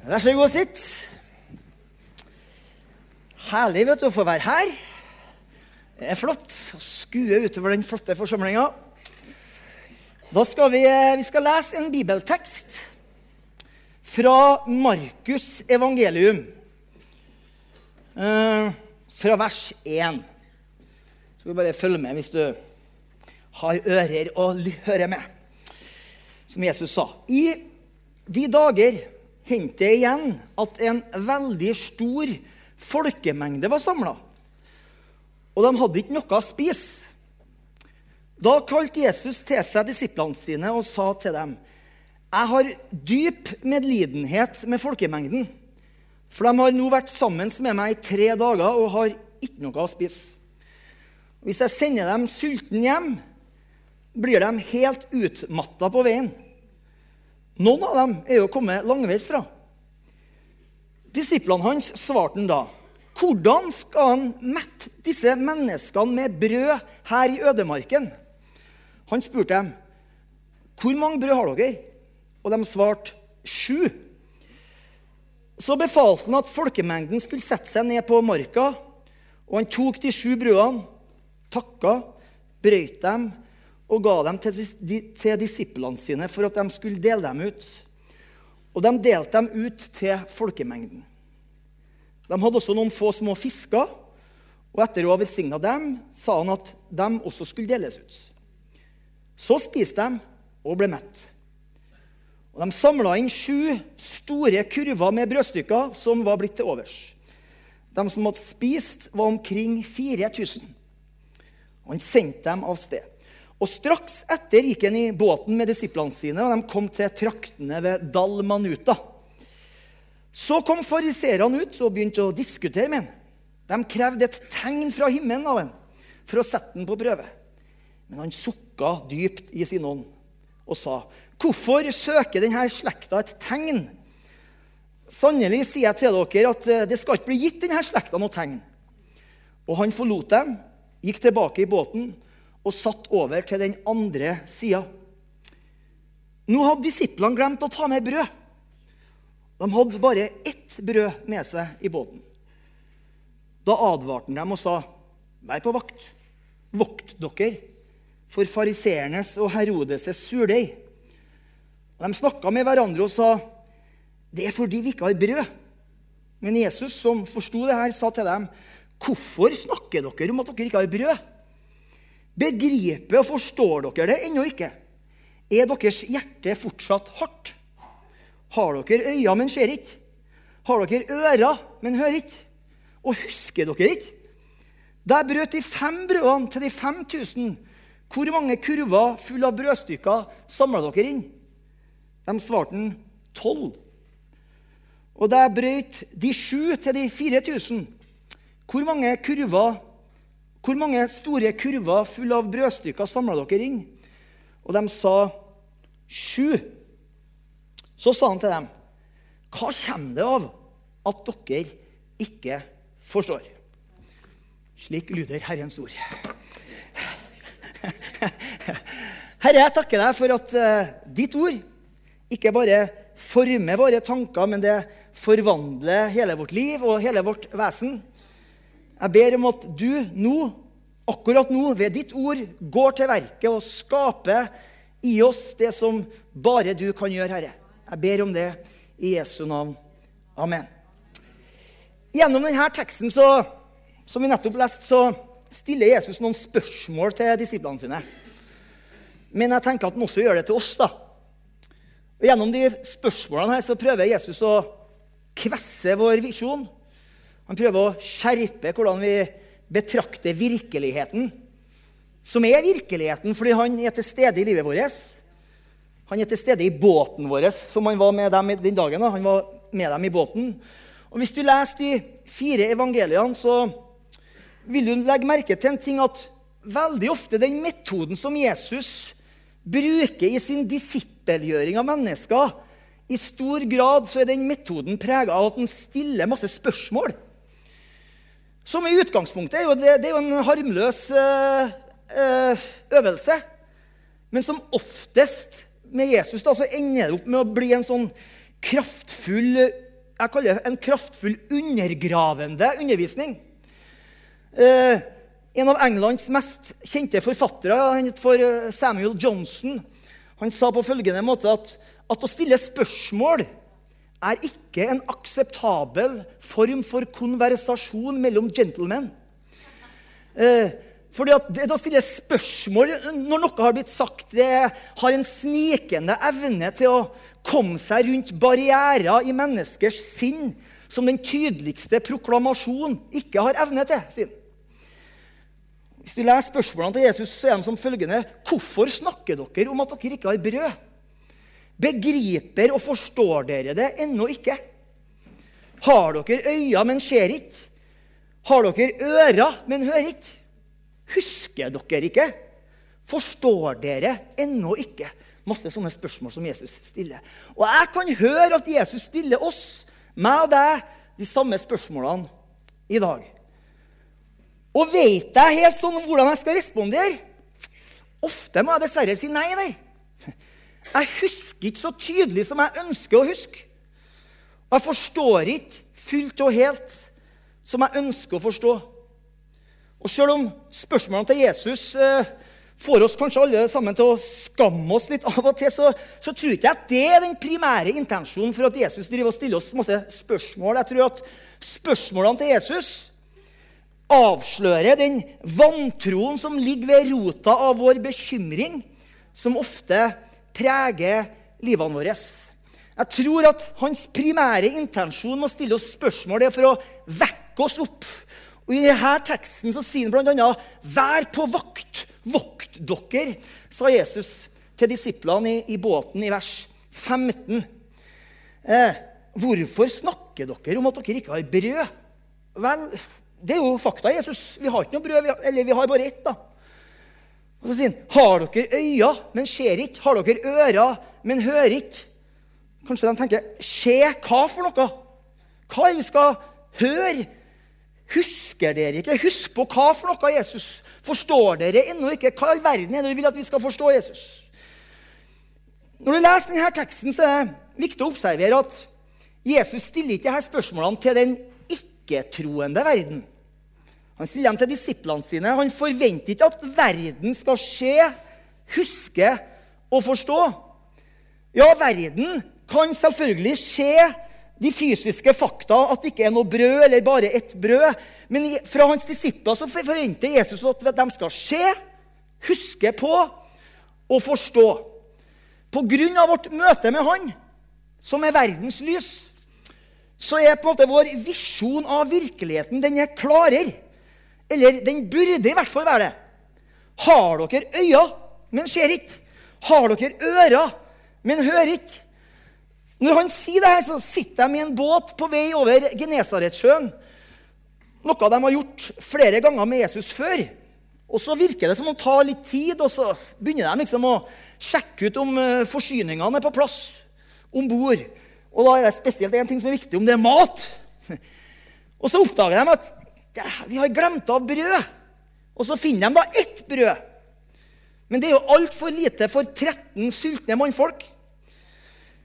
Vær så god, og sitt. Herlig vet du, å få være her. Det er flott å skue utover den flotte forsamlinga. Da skal vi, vi skal lese en bibeltekst fra Markus' evangelium. Eh, fra vers 1. Så skal du bare følge med hvis du har ører å høre med. Som Jesus sa. I de dager hendte det igjen at en veldig stor folkemengde var samla. Og de hadde ikke noe å spise. Da kalte Jesus til seg disiplene sine og sa til dem.: Jeg har dyp medlidenhet med folkemengden, for de har nå vært sammen med meg i tre dager og har ikke noe å spise. Hvis jeg sender dem sulten hjem, blir de helt utmatta på veien. Noen av dem er jo kommet langveis fra. Disiplene hans svarte han da. Hvordan skal han mette disse menneskene med brød her i ødemarken? Han spurte dem, 'Hvor mange brød har dere?' Og de svarte, 'Sju.' Så befalte han at folkemengden skulle sette seg ned på marka, og han tok de sju brødene, takka, brøyt dem og ga dem til, til disiplene sine for at de skulle dele dem ut. Og de delte dem ut til folkemengden. De hadde også noen få små fisker, og etter å ha velsigna dem, sa han at de også skulle deles ut. Så spiste de og ble mett. Og De samla inn sju store kurver med brødstykker som var blitt til overs. De som hadde spist, var omkring 4000. Og han sendte dem av sted. Og Straks etter gikk han i båten med disiplene sine, og de kom til traktene ved Dalmanuta. Så kom fariserene ut og begynte å diskutere med ham. De krevde et tegn fra himmelen av ham for å sette ham på prøve. Men han sukka dypt i sin ånd og sa, 'Hvorfor søker denne slekta et tegn?' Sannelig sier jeg til dere at eh, det skal ikke bli gitt denne slekta noe tegn. Og han forlot dem, gikk tilbake i båten og satt over til den andre sida. Nå hadde disiplene glemt å ta med brød. De hadde bare ett brød med seg i båten. Da advarte han dem og sa, 'Vær på vakt. Vokt dere for fariseernes og Herodes' surdeig.' De snakka med hverandre og sa, 'Det er fordi vi ikke har brød.' Men Jesus, som forsto det her, sa til dem, 'Hvorfor snakker dere om at dere ikke har brød?' Begriper og forstår dere det ennå ikke? Er deres hjerte fortsatt hardt? Har dere øyne, men ser ikke? Har dere ører, men hører ikke? Og husker dere ikke? Jeg brøt de fem brødene til de 5000, hvor mange kurver fulle av brødstykker samla dere inn? De svarte han tolv. Og jeg brøt de sju til de 4000, hvor mange kurver hvor mange store kurver fulle av brødstykker samla dere inn? Og de sa sju. Så sa han til dem, hva kommer det av at dere ikke forstår? Slik lyder Herrens ord. Herre, jeg takker deg for at uh, ditt ord ikke bare former våre tanker, men det forvandler hele vårt liv og hele vårt vesen. Jeg ber om at du nå, akkurat nå, ved ditt ord, går til verket og skaper i oss det som bare du kan gjøre, Herre. Jeg ber om det i Jesu navn. Amen. Gjennom denne teksten så, som vi nettopp leste, så stiller Jesus noen spørsmål til disiplene sine. Men jeg tenker at han også gjør det til oss. da. Og Gjennom de spørsmålene her så prøver Jesus å kvesse vår visjon han prøver å skjerpe hvordan vi betrakter virkeligheten, som er virkeligheten fordi han er til stede i livet vårt. Han er til stede i båten vår, som han var med dem den dagen. Han var med dem i båten. Og Hvis du leser de fire evangeliene, så vil du legge merke til en ting at veldig ofte den metoden som Jesus bruker i sin disippelgjøring av mennesker, i stor grad så er den metoden prega av at han stiller masse spørsmål. Som i utgangspunktet er jo, det, det er jo en harmløs øh, øh, øvelse. Men som oftest med Jesus da, så ender det opp med å bli en sånn kraftfull jeg kaller en kraftfull undergravende undervisning. Eh, en av Englands mest kjente forfattere, for eh, Samuel Johnson, han sa på følgende måte at, at å stille spørsmål er ikke en akseptabel form for konversasjon mellom gentlemen. Eh, fordi at det stiller jeg spørsmål når noe har blitt sagt, det har en snikende evne til å komme seg rundt barrierer i menneskers sinn som den tydeligste proklamasjon ikke har evne til. sin. Hvis du leser spørsmålene til Jesus, så er de som følgende.: Hvorfor snakker dere om at dere ikke har brød? Begriper og forstår dere det ennå ikke? Har dere øyne, men ser ikke? Har dere ører, men hører ikke? Husker dere ikke? Forstår dere ennå ikke? Masse sånne spørsmål som Jesus stiller. Og jeg kan høre at Jesus stiller oss, meg og deg, de samme spørsmålene i dag. Og vet jeg helt sånn hvordan jeg skal respondere? Ofte må jeg dessverre si nei der. Jeg husker ikke så tydelig som jeg ønsker å huske. Og jeg forstår ikke fullt og helt som jeg ønsker å forstå. Og selv om spørsmålene til Jesus eh, får oss kanskje alle sammen til å skamme oss litt av og til, så, så tror ikke jeg at det er den primære intensjonen for at Jesus driver og stiller oss masse spørsmål. Jeg tror at spørsmålene til Jesus avslører den vantroen som ligger ved rota av vår bekymring, som ofte preger livene våre. Jeg tror at hans primære intensjon med å stille oss spørsmål er for å vekke oss opp og I denne teksten så sier han bl.a.: Vær på vakt, vokt dere, sa Jesus til disiplene i, i båten i vers 15. Eh, hvorfor snakker dere om at dere ikke har brød? Vel, det er jo fakta, Jesus. Vi har ikke noe brød, eller vi har bare ett. da. Og så sier han, Har dere øyne, men ser ikke? Har dere ører, men hører ikke? Kanskje de tenker Se hva for noe? Hva er det vi skal høre? Husker dere ikke? Husk på hva for noe Jesus. Forstår dere ennå ikke hva i verden er det du vil at vi skal forstå Jesus? Når du leser denne teksten, så er det viktig å observere at Jesus stiller ikke disse spørsmålene til den ikke-troende verden. Han sier dem til disiplene sine. Han forventer ikke at verden skal se, huske og forstå. Ja, verden kan selvfølgelig se de fysiske fakta, at det ikke er noe brød eller bare ett brød. Men fra hans disipler så forventer Jesus at de skal se, huske på og forstå. På grunn av vårt møte med Han, som er verdens lys, så er på en måte vår visjon av virkeligheten den er klarere. Eller den burde i hvert fall være det. Har dere øyne, men ser ikke? Har dere ører, men hører ikke? Når han sier det her, så sitter de i en båt på vei over Genesaretsjøen. Noe de har gjort flere ganger med Jesus før. Og så virker det som om det tar litt tid, og så begynner de liksom å sjekke ut om eh, forsyningene er på plass om bord. Og da er det spesielt én ting som er viktig, om det er mat. Og så oppdager de at vi har glemt av brød. Og så finner de da ett brød. Men det er jo altfor lite for 13 sultne mannfolk.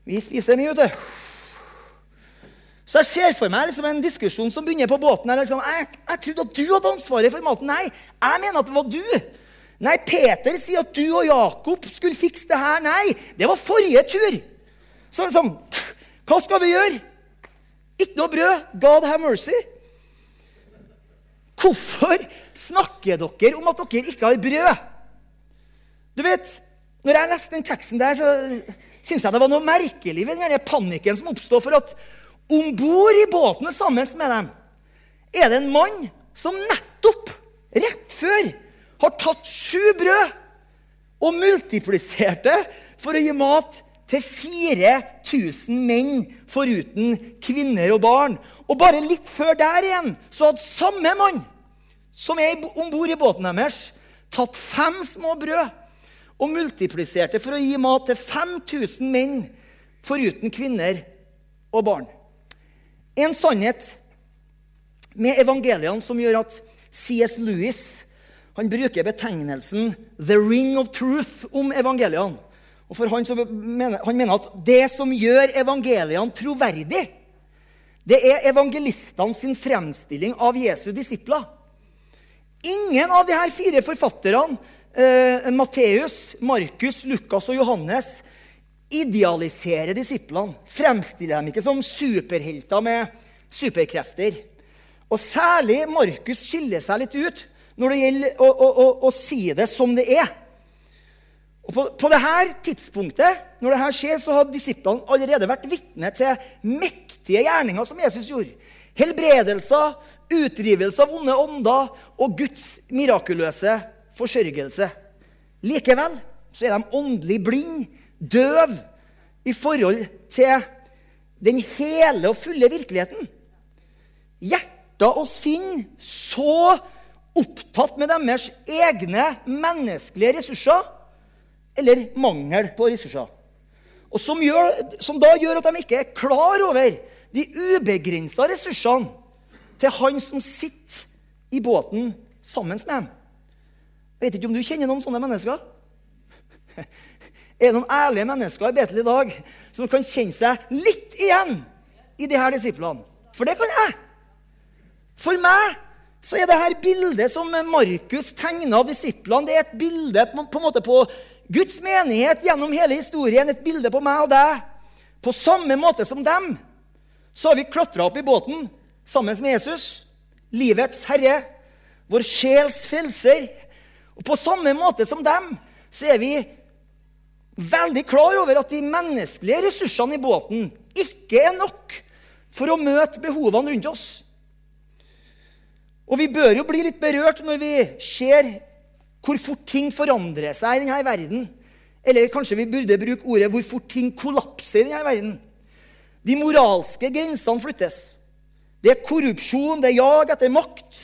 Vi spiser mye, vet du. Så jeg ser for meg liksom en diskusjon som begynner på båten. Liksom, jeg, jeg, trodde at du hadde ansvaret for maten. Nei, jeg mener at det var du. Nei, Peter sier at du og Jakob skulle fikse det her. Nei, det var forrige tur. Så liksom, hva skal vi gjøre? Ikke noe brød. God have mercy. Hvorfor snakker dere om at dere ikke har brød? Du vet, når jeg leste den teksten der, så syns jeg det var noe merkelig ved den panikken som oppstod. For at om bord i båten sammen med dem er det en mann som nettopp, rett før, har tatt sju brød og multiplisert det for å gi mat til 4000 menn foruten kvinner og barn. Og bare litt før der igjen så hadde samme mann som er om bord i båten deres, tatt fem små brød og multipliserte for å gi mat til 5000 menn, foruten kvinner og barn. En sannhet med evangeliene som gjør at C.S. Lewis han bruker betegnelsen 'the ring of truth' om evangeliene. Og for han, mener, han mener at det som gjør evangeliene troverdig, Det er evangelistene sin fremstilling av Jesu disipler. Ingen av de her fire forfatterne, eh, Matteus, Markus, Lukas og Johannes, idealiserer disiplene. Fremstiller dem ikke som superhelter med superkrefter. Og særlig Markus skiller seg litt ut når det gjelder å, å, å, å si det som det er. Og På, på dette tidspunktet når dette skjer, så hadde disiplene allerede vært vitne til mektige gjerninger som Jesus gjorde. Helbredelser, utdrivelse av onde ånder og Guds mirakuløse forsørgelse. Likevel så er de åndelig blind, døv, i forhold til den hele og fulle virkeligheten. Hjerter og sinn så opptatt med deres egne menneskelige ressurser eller mangel på ressurser. Og som, gjør, som da gjør at de ikke er klar over de ubegrensa ressursene til han som sitter i båten sammen med dem. Jeg vet ikke om du kjenner noen sånne mennesker? Er det noen ærlige mennesker i Betel i dag som kan kjenne seg litt igjen i de her disiplene? For det kan jeg. For meg så er det her bildet som Markus tegner av disiplene, det er et bilde på, en måte på Guds menighet gjennom hele historien, et bilde på meg og deg. På samme måte som dem så har vi klatra opp i båten sammen med Jesus, livets herre, vår sjels frelser. Og på samme måte som dem så er vi veldig klar over at de menneskelige ressursene i båten ikke er nok for å møte behovene rundt oss. Og vi bør jo bli litt berørt når vi ser hvor fort ting forandrer seg i denne verden. Eller kanskje vi burde bruke ordet 'hvor fort ting kollapser i denne verden'. De moralske grensene flyttes. Det er korrupsjon, det er jag etter makt.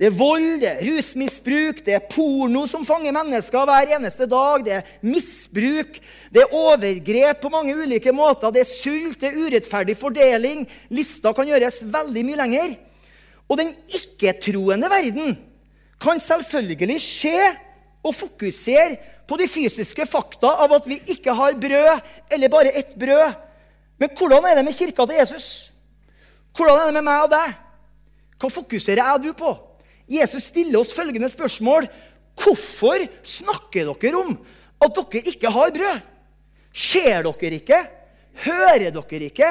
Det er vold, det er rusmisbruk, det er porno som fanger mennesker hver eneste dag. Det er misbruk, det er overgrep på mange ulike måter. Det er sult, det er urettferdig fordeling. Lista kan gjøres veldig mye lenger. Og den ikke-troende verden kan selvfølgelig skje og fokusere på de fysiske fakta av at vi ikke har brød, eller bare ett brød. Men hvordan er det med kirka til Jesus? Hvordan er det med meg og deg? Hva fokuserer jeg du på? Jesus stiller oss følgende spørsmål. Hvorfor snakker dere om at dere ikke har brød? Ser dere ikke? Hører dere ikke?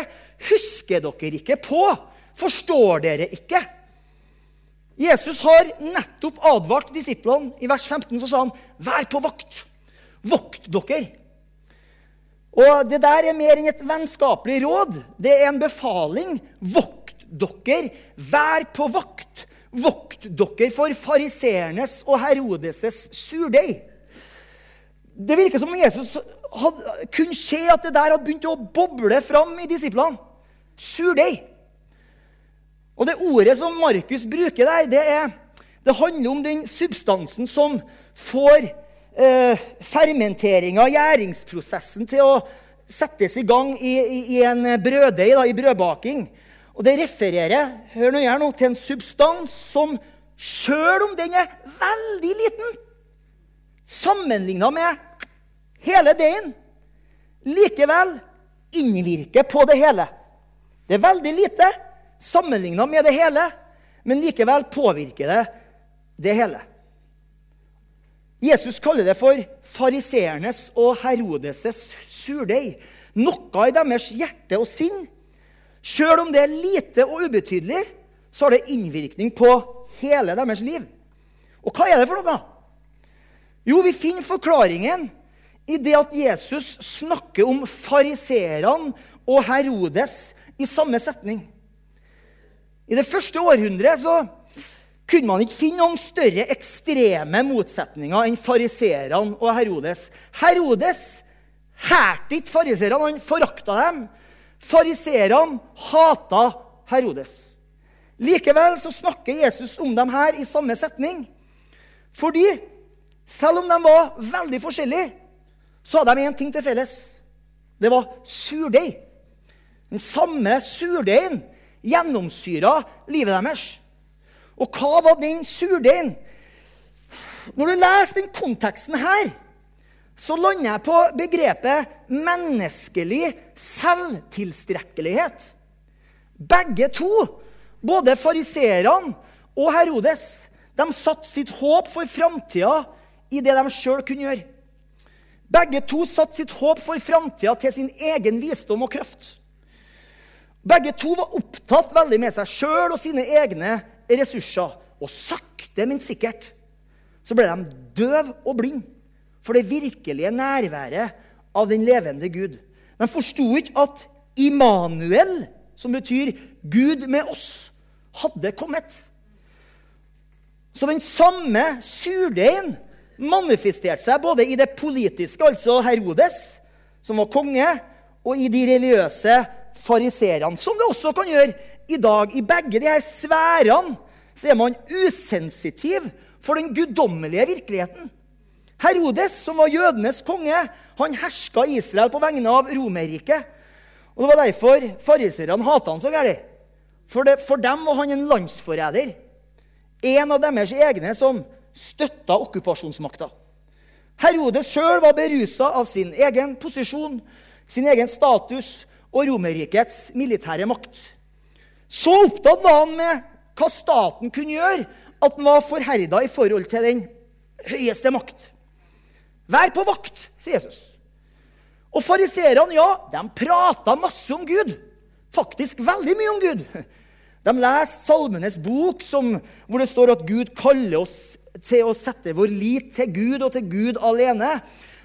Husker dere ikke på? Forstår dere ikke? Jesus har nettopp advart disiplene. I vers 15 så sa han, 'Vær på vakt. Vokt dere.' Og Det der er mer enn et vennskapelig råd. Det er en befaling. Vokt dere. Vær på vakt. Vokt dere for fariseernes og Herodeses surdeig. Det virker som om Jesus hadde, kunne se at det der hadde begynt å boble fram i disiplene. Surdeig. Og det ordet som Markus bruker der, det, er, det handler om den substansen som får eh, fermenteringa, gjæringsprosessen, til å settes i gang i, i, i en brøddeig, i brødbaking. Og det refererer hør nå her nå, til en substans som, sjøl om den er veldig liten, sammenligna med hele deigen, likevel innvirker på det hele. Det er veldig lite sammenligna med det hele, men likevel påvirker det det hele. Jesus kaller det for fariseernes og Herodes' surdeig. Noe i deres hjerte og sinn. Sjøl om det er lite og ubetydelig, så har det innvirkning på hele deres liv. Og hva er det for noe? Jo, vi finner forklaringen i det at Jesus snakker om fariseerne og Herodes i samme setning. I det første århundret så kunne man ikke finne noen større ekstreme motsetninger enn fariseerne og Herodes. Herodes hærte ikke fariseerne, han forakta dem. Fariseerne hata Herodes. Likevel så snakker Jesus om dem her i samme setning. Fordi selv om de var veldig forskjellige, så hadde de én ting til felles. Det var surdeig. Den samme surdeigen gjennomsyra livet deres. Og hva var den surdeigen? Når du leser den konteksten her, så lander jeg på begrepet menneskelig selvtilstrekkelighet. Begge to, både fariseerne og Herodes, de satte sitt håp for framtida i det de sjøl kunne gjøre. Begge to satte sitt håp for framtida til sin egen visdom og kraft. Begge to var opptatt veldig med seg sjøl og sine egne ressurser. Og sakte, men sikkert så ble de døv og blind for det virkelige nærværet av den levende Gud. De forsto ikke at Immanuel, som betyr Gud med oss, hadde kommet. Så den samme surdeigen manifesterte seg både i det politiske, altså Herodes, som var konge, og i de religiøse fariserene, som det også kan gjøre i dag. I begge de her sfærene så er man usensitiv for den guddommelige virkeligheten. Herodes, som var jødenes konge, han herska Israel på vegne av Romerriket. Og Det var derfor fariserne hata han så gærent. For, for dem var han en landsforræder. En av deres egne som støtta okkupasjonsmakta. Herodes sjøl var berusa av sin egen posisjon, sin egen status og Romerrikets militære makt. Så opptatt var han med hva staten kunne gjøre, at han var forherda i forhold til den høyeste makt. Vær på vakt, sier Jesus. Og fariseerne, ja, de prata masse om Gud. Faktisk veldig mye om Gud. De leser Salmenes bok, som, hvor det står at Gud kaller oss til å sette vår lit til Gud og til Gud alene.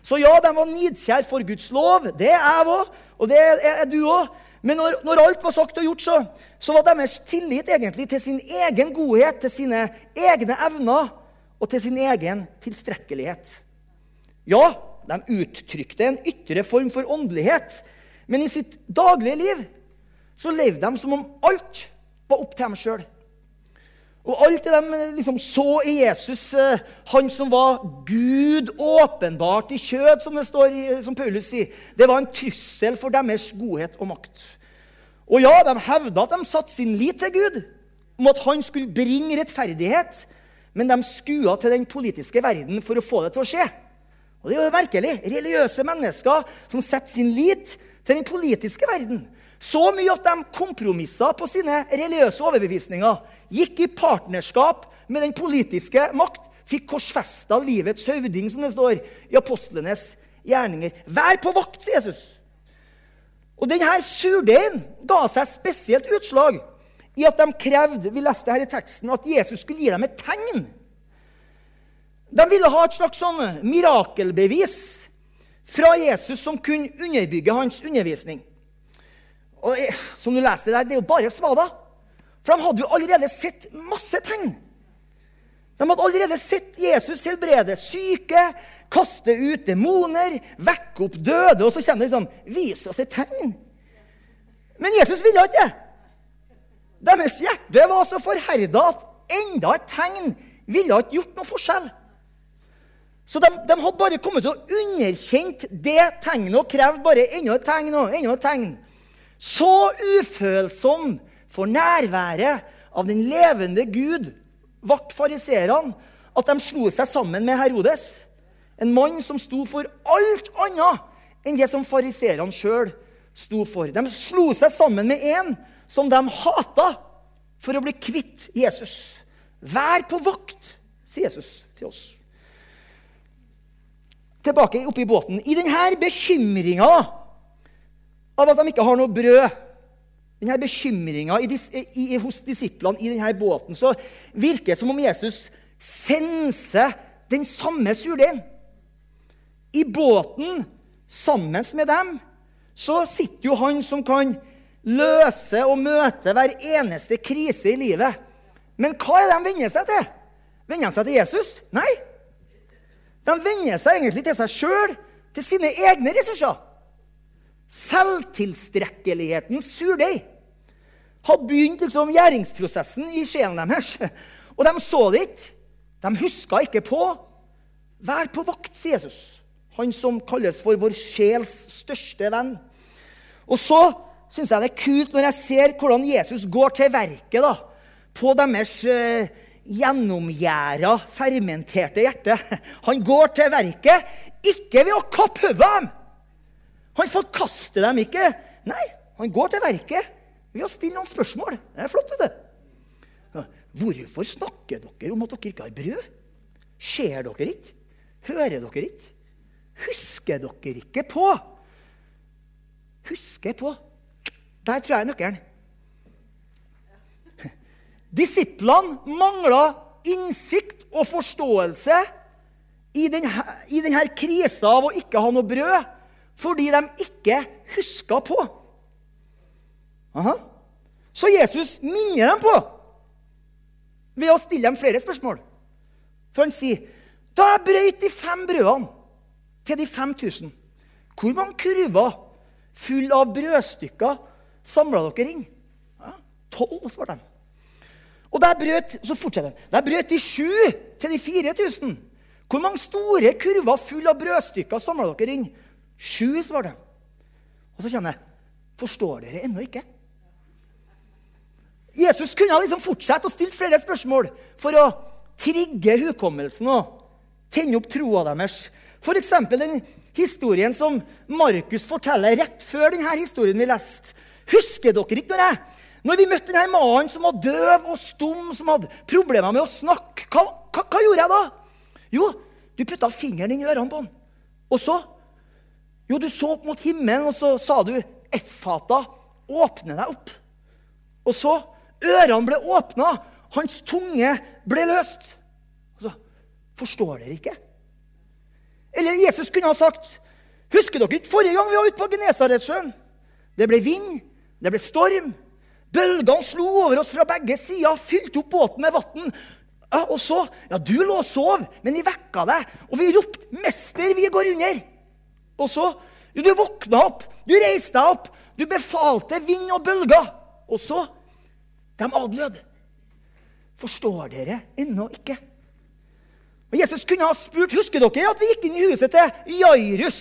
Så ja, de var nidkjær for Guds lov. Det er jeg òg, og det er du òg. Men når, når, alt var sagt og gjort, så, så var deres tillit egentlig til sin egen godhet, til sine egne evner og til sin egen tilstrekkelighet. Ja, de uttrykte en ytre form for åndelighet, men i sitt daglige liv så levde de som om alt var opp til dem sjøl. Og alt det de liksom så i Jesus, eh, han som var Gud åpenbart i kjød, som, det står i, som Paulus sier, det var en trussel for deres godhet og makt. Og ja, de hevda at de satte sin lit til Gud, om at han skulle bringe rettferdighet, men de skua til den politiske verden for å få det til å skje. Og det er jo merkelig. Religiøse mennesker som setter sin lit til den politiske verden. Så mye at de kompromissa på sine religiøse overbevisninger. Gikk i partnerskap med den politiske makt. Fikk korsfesta livets høvding, som det står i apostlenes gjerninger. Vær på vakt, sier Jesus. Og denne surdeigen ga seg spesielt utslag i at de krevde vi leste her i teksten, at Jesus skulle gi dem et tegn. De ville ha et slags sånn mirakelbevis fra Jesus som kunne underbygge hans undervisning. Og som du leste der, Det er jo bare svada. For de hadde jo allerede sett masse tegn. De hadde allerede sett Jesus helbrede syke, kaste ut demoner, vekke opp døde. Og så kommer det sånn Vis oss et tegn. Men Jesus ville ikke det. Deres hjerte var så forherda at enda et tegn ville ikke gjort noe forskjell. Så de, de, hadde bare kommet til å underkjent det tegnet og krevd bare enda et tegn og enda et tegn. Så ufølsom for nærværet av den levende Gud ble fariseerne at de slo seg sammen med Herodes, en mann som sto for alt annet enn det som fariseerne sjøl sto for. De slo seg sammen med en som de hata, for å bli kvitt Jesus. Vær på vakt, sier Jesus til oss tilbake oppe i båten. I denne bekymringa av at de ikke har noe brød, denne bekymringa hos disiplene i denne båten, så virker det som om Jesus senser den samme surdeigen. I båten sammen med dem så sitter jo han som kan løse og møte hver eneste krise i livet. Men hva er det de venner seg til? Venner de seg til Jesus? Nei. De venner seg egentlig til seg sjøl, til sine egne ressurser. Selvtilstrekkelighetens surdeig hadde begynt liksom gjæringsprosessen i sjelen deres. Og de så det ikke. De huska ikke på. Vær på vakt, sier Jesus. Han som kalles for vår sjels største venn. Og så syns jeg det er kult når jeg ser hvordan Jesus går til verket da, på deres eh, gjennomgjæra, fermenterte hjerte. Han går til verket ikke ved å kappe hodet av dem. Han forkaster dem ikke. Nei, han går til verket ved å stille noen spørsmål. Det er flott, vet du. Hvorfor snakker dere om at dere ikke har brød? Ser dere ikke? Hører dere ikke? Husker dere ikke på? Husker på. Der tror jeg er nøkkelen. Disiplene mangla innsikt og forståelse i denne, i denne krisa av å ikke ha noe brød fordi de ikke huska på. Aha. Så Jesus minner dem på ved å stille dem flere spørsmål. For han sier, 'Da jeg brøyt de fem brødene til de 5000, hvor mange kurver full av brødstykker samla dere inn?' Ja, Tolv, svarte de. Og der brøt, så fortsetter han. Der brøt de sju til de 4000. Hvor mange store kurver full av brødstykker samla dere inn? Sju, svarte de. Og så kommer jeg. Forstår dere ennå ikke? Jesus kunne liksom fortsatt å stille flere spørsmål for å trigge hukommelsen og tenne opp troa deres. F.eks. den historien som Markus forteller rett før denne historien vi leste. Husker dere ikke når, jeg, når vi møtte denne mannen som var døv og stum, som hadde problemer med å snakke? Hva, hva, hva gjorde jeg da? Jo, du putta fingeren inn i ørene på han. Og så? Jo, du så opp mot himmelen, og så sa du, 'Effata, åpne deg opp.' Og så Ørene ble åpna. Hans tunge ble løst. Altså, forstår dere ikke? Eller Jesus kunne ha sagt Husker dere ikke forrige gang vi var ute på Genesaretsjøen? Det ble vind, det ble storm. Bølgene slo over oss fra begge sider, fylte opp båten med vann. Ja, og så Ja, du lå og sov, men vi vekka deg, og vi ropte 'Mester, vi går under'. Og så Jo, du våkna opp, du reiste deg opp, du befalte vind og bølger. Og så de adlød. Forstår dere ennå ikke? Og Jesus kunne ha spurt husker dere at vi gikk inn i huset til Jairus.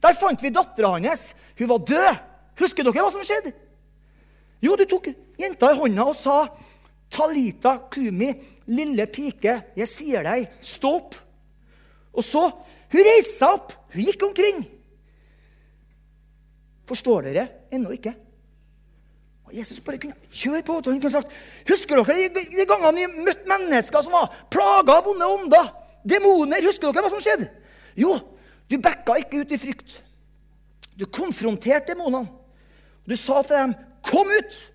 Der fant vi dattera hans. Hun var død. Husker dere hva som skjedde? Jo, du tok jenta i hånda og sa, 'Talita kumi, lille pike, jeg sier deg, stå opp.' Og så Hun reiste seg opp. Hun gikk omkring. Forstår dere ennå ikke? Og Jesus bare kunne kjøre på. Og han kunne sagt, Husker dere de, de gangene vi møtte mennesker som var plaga av vonde ånder? Demoner. Husker dere hva som skjedde? Jo, du backa ikke ut i frykt. Du konfronterte demonene. Du sa til dem, 'Kom ut!'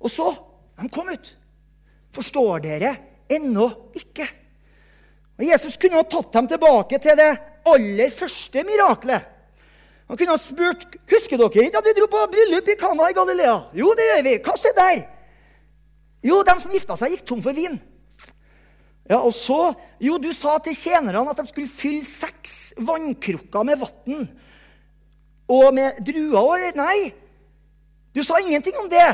Og så de kom ut. Forstår dere ennå ikke? Og Jesus kunne ha tatt dem tilbake til det aller første miraklet. Han kunne ha spurt husker dere ikke at vi dro på bryllup i Kana i Galilea. Jo, det gjør vi. Hva skjedde der? Jo, de som gifta seg, gikk tom for vin. Ja, og så, Jo, du sa til tjenerne at de skulle fylle seks vannkrukker med vann. Og med druer. Nei, du sa ingenting om det.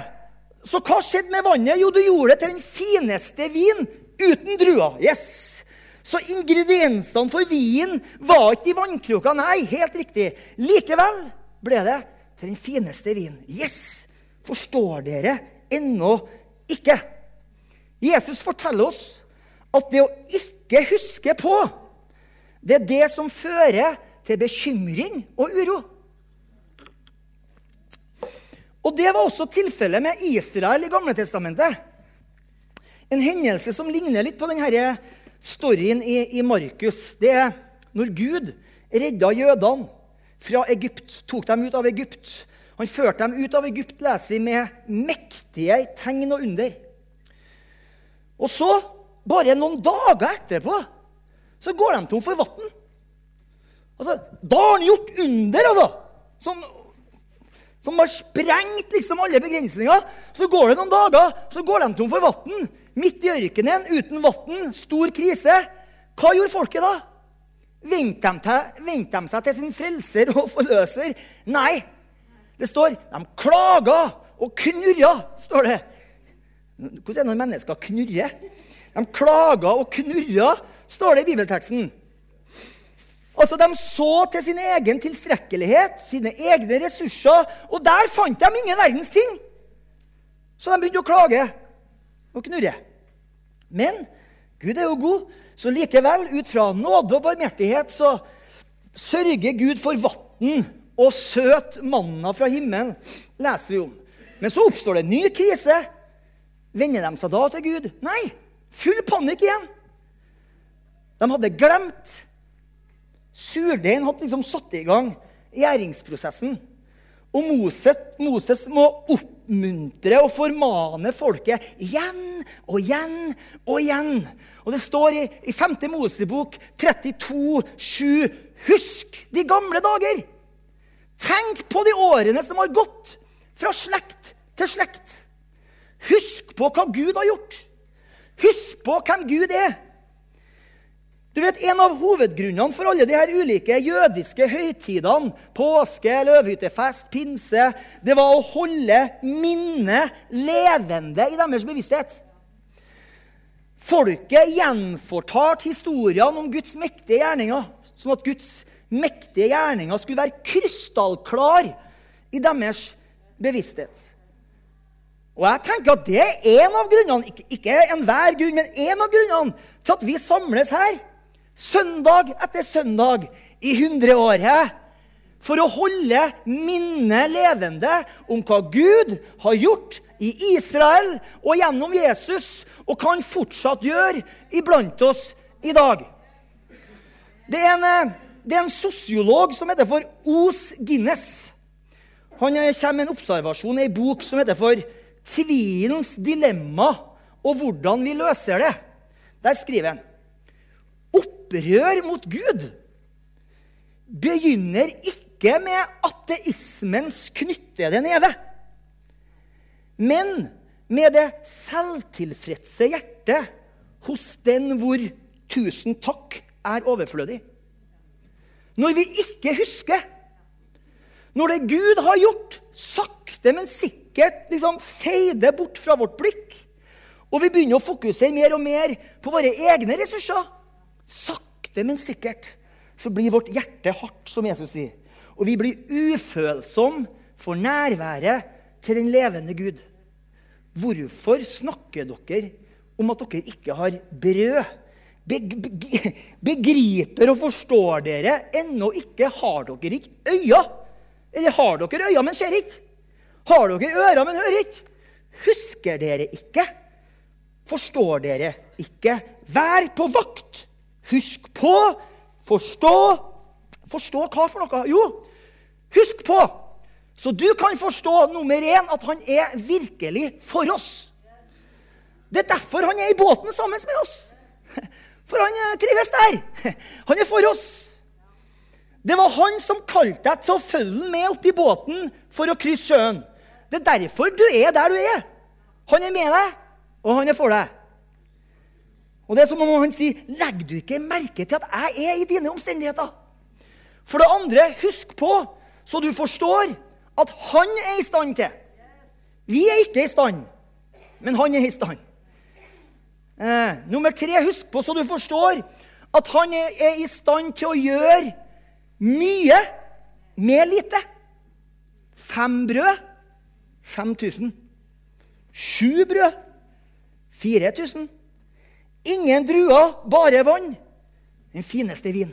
Så hva skjedde med vannet? Jo, du gjorde det til den fineste vin uten druer. Yes. Så ingrediensene for vinen var ikke i vannkroka. Nei, helt riktig. Likevel ble det til den fineste vinen. Yes! Forstår dere ennå ikke? Jesus forteller oss at det å ikke huske på, det er det som fører til bekymring og uro. Og Det var også tilfellet med Israel i Gamle Testamentet. En hendelse som ligner litt på denne storyen i, i Markus, det er når Gud redda jødene fra Egypt, tok dem ut av Egypt. Han førte dem ut av Egypt, leser vi, med mektige tegn og under. Og så, bare noen dager etterpå, så går de tom for vann. Altså, da har han gjort under, altså! Som, som har sprengt liksom alle begrensninger. Så går det noen dager, så går de tom for vann. Midt i ørkenen, uten vann, stor krise. Hva gjorde folket da? Vendte de, seg til sin frelser og forløser? Nei. Det står de klaga og knurra, står det. Hvordan er det når mennesker knurrer? De klaga og knurra, står det i bibelteksten. Altså, De så til sin egen tilstrekkelighet, sine egne ressurser, og der fant de ingen verdens ting. Så de begynte å klage og knurre. Men Gud er jo god, så likevel, ut fra nåde og barmhjertighet, så sørger Gud for vann og søt manna fra himmelen, leser vi om. Men så oppstår det en ny krise. Vender de seg da til Gud? Nei. Full panikk igjen. De hadde glemt. Surdeigen hadde liksom satt i gang gjæringsprosessen. Og Moses, Moses må oppmuntre og formane folket igjen og igjen og igjen. Og det står i, i 5. Mosebok 32, 7, Husk de gamle dager! Tenk på de årene som har gått fra slekt til slekt. Husk på hva Gud har gjort. Husk på hvem Gud er. Du vet, En av hovedgrunnene for alle de her ulike jødiske høytidene, påske, løvhyttefest, pinse, det var å holde minnet levende i deres bevissthet. Folket gjenfortalte historiene om Guds mektige gjerninger, sånn at Guds mektige gjerninger skulle være krystallklar i deres bevissthet. Og jeg tenker at Det er en av grunnene, ikke, enhver grunn, men en av grunnene til at vi samles her søndag etter søndag i 100 år. For å holde minnet levende om hva Gud har gjort i Israel og gjennom Jesus, og hva han fortsatt gjør iblant oss i dag. Det er en, eh, det er en sosiolog som heter for Os Guinness. Han eh, kommer med en observasjon i ei bok som heter for 'Tvilens dilemma og hvordan vi løser det'. Der skriver han opprør mot Gud begynner ikke med ateismens knyttede neve, men med det selvtilfredse hjertet hos den hvor 'tusen takk' er overflødig. Når vi ikke husker, når det Gud har gjort, sakte, men sikkert liksom feider bort fra vårt blikk, og vi begynner å fokusere mer og mer på våre egne ressurser, sakte, men sikkert, så blir vårt hjerte hardt, som Jesus sier. Og vi blir ufølsomme for nærværet til den levende Gud. Hvorfor snakker dere om at dere ikke har brød? begriper og forstår dere ennå ikke, har dere ikke øyne? Eller har dere øyne, men ser ikke? Har dere ører, men hører ikke? Husker dere ikke? Forstår dere ikke? Vær på vakt! Husk på! Forstå! Forstå hva for noe? Jo, husk på! Så du kan forstå nummer én at han er virkelig for oss. Det er derfor han er i båten sammen med oss. For han eh, trives der. Han er for oss. Det var han som kalte deg til å følge med opp i båten for å krysse sjøen. Det er derfor du er der du er. Han er med deg, og han er for deg. Og det er som om han sier, 'Legger du ikke merke til at jeg er i dine omstendigheter?' For det andre, husk på, så du forstår, at han er i stand til. Vi er ikke i stand, men han er i stand. Eh, nummer tre, husk på så du forstår at han er, er i stand til å gjøre mye med lite. Fem brød 5000. Sju brød 4000. Ingen druer, bare vann. Den fineste vin.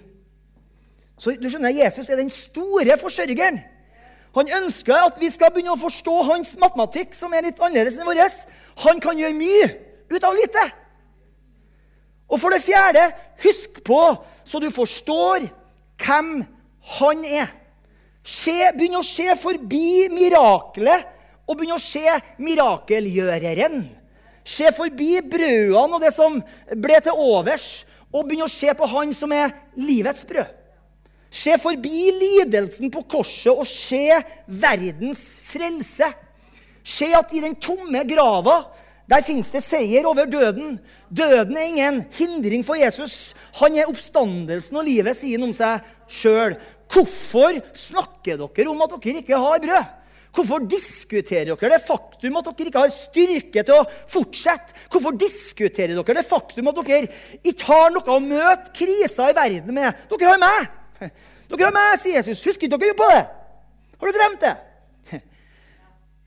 Så du skjønner, Jesus er den store forsørgeren. Han ønsker at vi skal begynne å forstå hans matematikk, som er litt annerledes enn vår. Han kan gjøre mye ut av lite. Og for det fjerde, husk på, så du forstår hvem han er. Se, begynn å se forbi miraklet og begynn å se mirakelgjøreren. Se forbi brødene og det som ble til overs, og begynn å se på han som er livets brød. Se forbi lidelsen på korset og se verdens frelse. Se at i den tomme grava der fins det seier over døden. Døden er ingen hindring for Jesus. Han er oppstandelsen og livet, sier han om seg sjøl. Hvorfor snakker dere om at dere ikke har brød? Hvorfor diskuterer dere det faktum at dere ikke har styrke til å fortsette? Hvorfor diskuterer dere det faktum at dere ikke har noe å møte kriser i verden med? Dere har meg! Dere har meg, sier Jesus. Husker dere på det? Har du glemt det?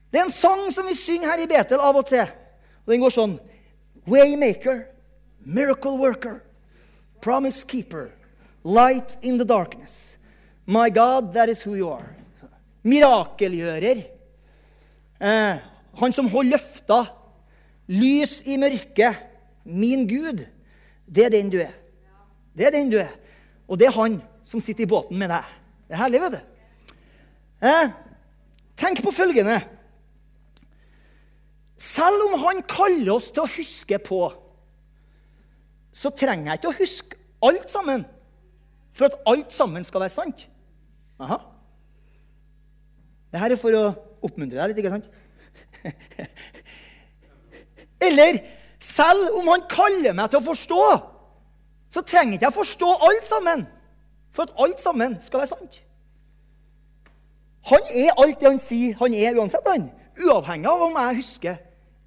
Det er en sang som vi synger her i Betel av og til. Og den går sånn Waymaker, miracle worker, promise keeper, light in the darkness. My God, that is who you are. Mirakelgjører. Eh, han som holder løfta. Lys i mørket. Min Gud. Det er den du er. Det er den du er. Og det er han som sitter i båten med deg. Det er herlig, vet du. Eh, tenk på følgende. Selv om han kaller oss til å huske på, så trenger jeg ikke å huske alt sammen for at alt sammen skal være sant. Aha. Dette er for å oppmuntre deg litt, ikke sant? Eller selv om han kaller meg til å forstå, så trenger ikke jeg forstå alt sammen for at alt sammen skal være sant. Han er alt det han sier han er uansett, han. Uavhengig av om jeg husker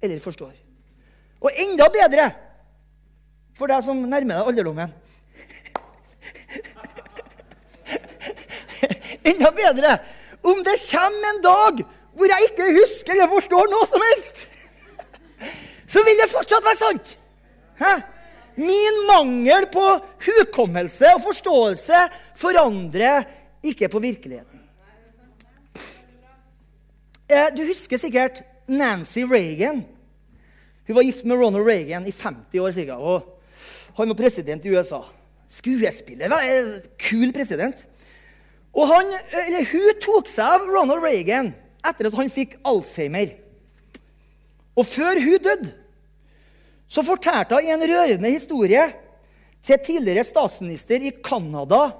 eller forstår. Og enda bedre for deg som nærmer deg alderdommen. enda bedre om det kommer en dag hvor jeg ikke husker eller forstår noe som helst. Så vil det fortsatt være sant. Hæ? Min mangel på hukommelse og forståelse forandrer ikke på virkeligheten. Eh, du husker sikkert Nancy Reagan. Hun var gift med Ronald Reagan i 50 år. Sikkert, og Han var president i USA. Skuespiller. Kul president. Og han, eller Hun tok seg av Ronald Reagan etter at han fikk Alzheimer. Og før hun døde, så fortalte hun en rørende historie til tidligere statsminister i Canada,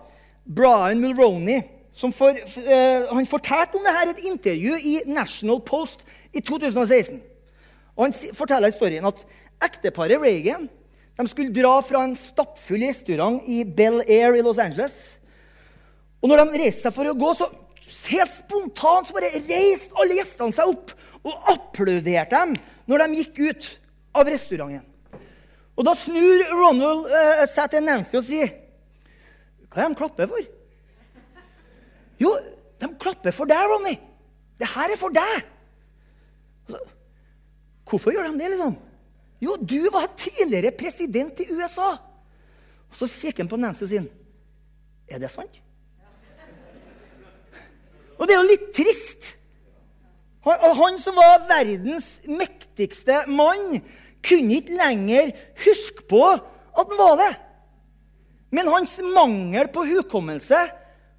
Brian Mulroney. For, uh, han fortalte om dette i et intervju i National Post i 2016. Og Han forteller historien at ekteparet Reagan skulle dra fra en stappfull restaurant i Bel Air i Los Angeles. Og når de reiste seg for å gå, så helt spontant så bare reiste alle gjestene seg opp og applauderte dem når de gikk ut av restauranten. Og da snur Ronald eh, seg til Nancy og sier, 'Hva er det de klapper for?' Jo, de klapper for deg, Ronny. Det her er for deg. Så, Hvorfor gjør de det, liksom? Jo, du var tidligere president i USA. Og Så kikker han på Nancy sin. 'Er det sant?' Og det er jo litt trist. Han, han som var verdens mektigste mann, kunne ikke lenger huske på at han var det. Men hans mangel på hukommelse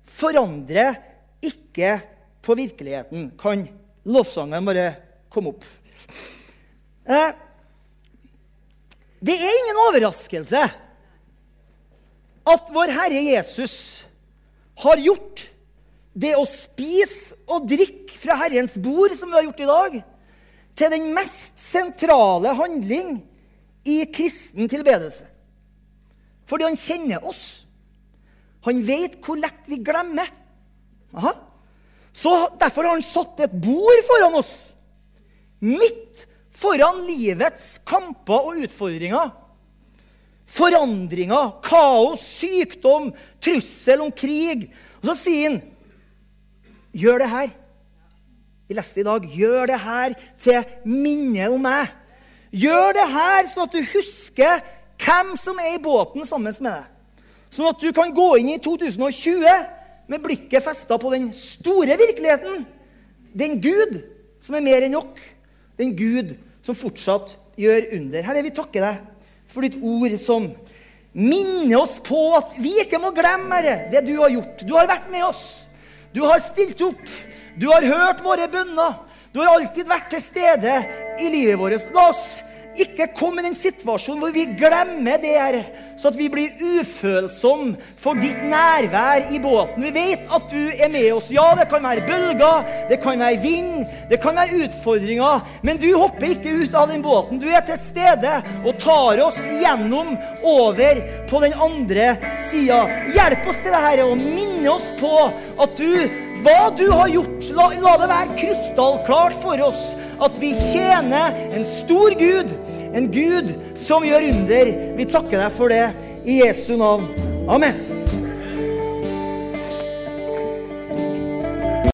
forandrer ikke på virkeligheten. Kan lovsangen bare komme opp? Eh, det er ingen overraskelse at vår Herre Jesus har gjort det å spise og drikke fra Herrens bord, som vi har gjort i dag, til den mest sentrale handling i kristen tilbedelse. Fordi han kjenner oss. Han vet hvor lett vi glemmer. Aha. Så Derfor har han satt et bord foran oss, midt foran livets kamper og utfordringer. Forandringer, kaos, sykdom, trussel om krig. Og så sier han Gjør det her. Vi leste i dag. Gjør det her til minne om meg. Gjør det her sånn at du husker hvem som er i båten sammen med deg. Sånn at du kan gå inn i 2020 med blikket festa på den store virkeligheten. Den Gud som er mer enn nok. Den Gud som fortsatt gjør under. Herre, vi takker deg for ditt ord som minner oss på at vi ikke må glemme det du har gjort. Du har vært med oss. Du har stilt opp. Du har hørt våre bønner. Du har alltid vært til stede i livet vårt. La oss ikke komme i den situasjonen hvor vi glemmer det, her, så at vi blir ufølsomme for ditt nærvær i båten. Vi vet at du er med oss. Ja, det kan være bølger, det kan være vind, det kan være utfordringer, men du hopper ikke ut av den båten. Du er til stede og tar oss gjennom, over på den andre sida. Hjelp oss til det, her og minne oss på at du hva du har gjort. La, la, det være krystallklart for oss at vi tjener en stor Gud, en Gud som gjør under. Vi takker deg for det i Jesu navn. Amen.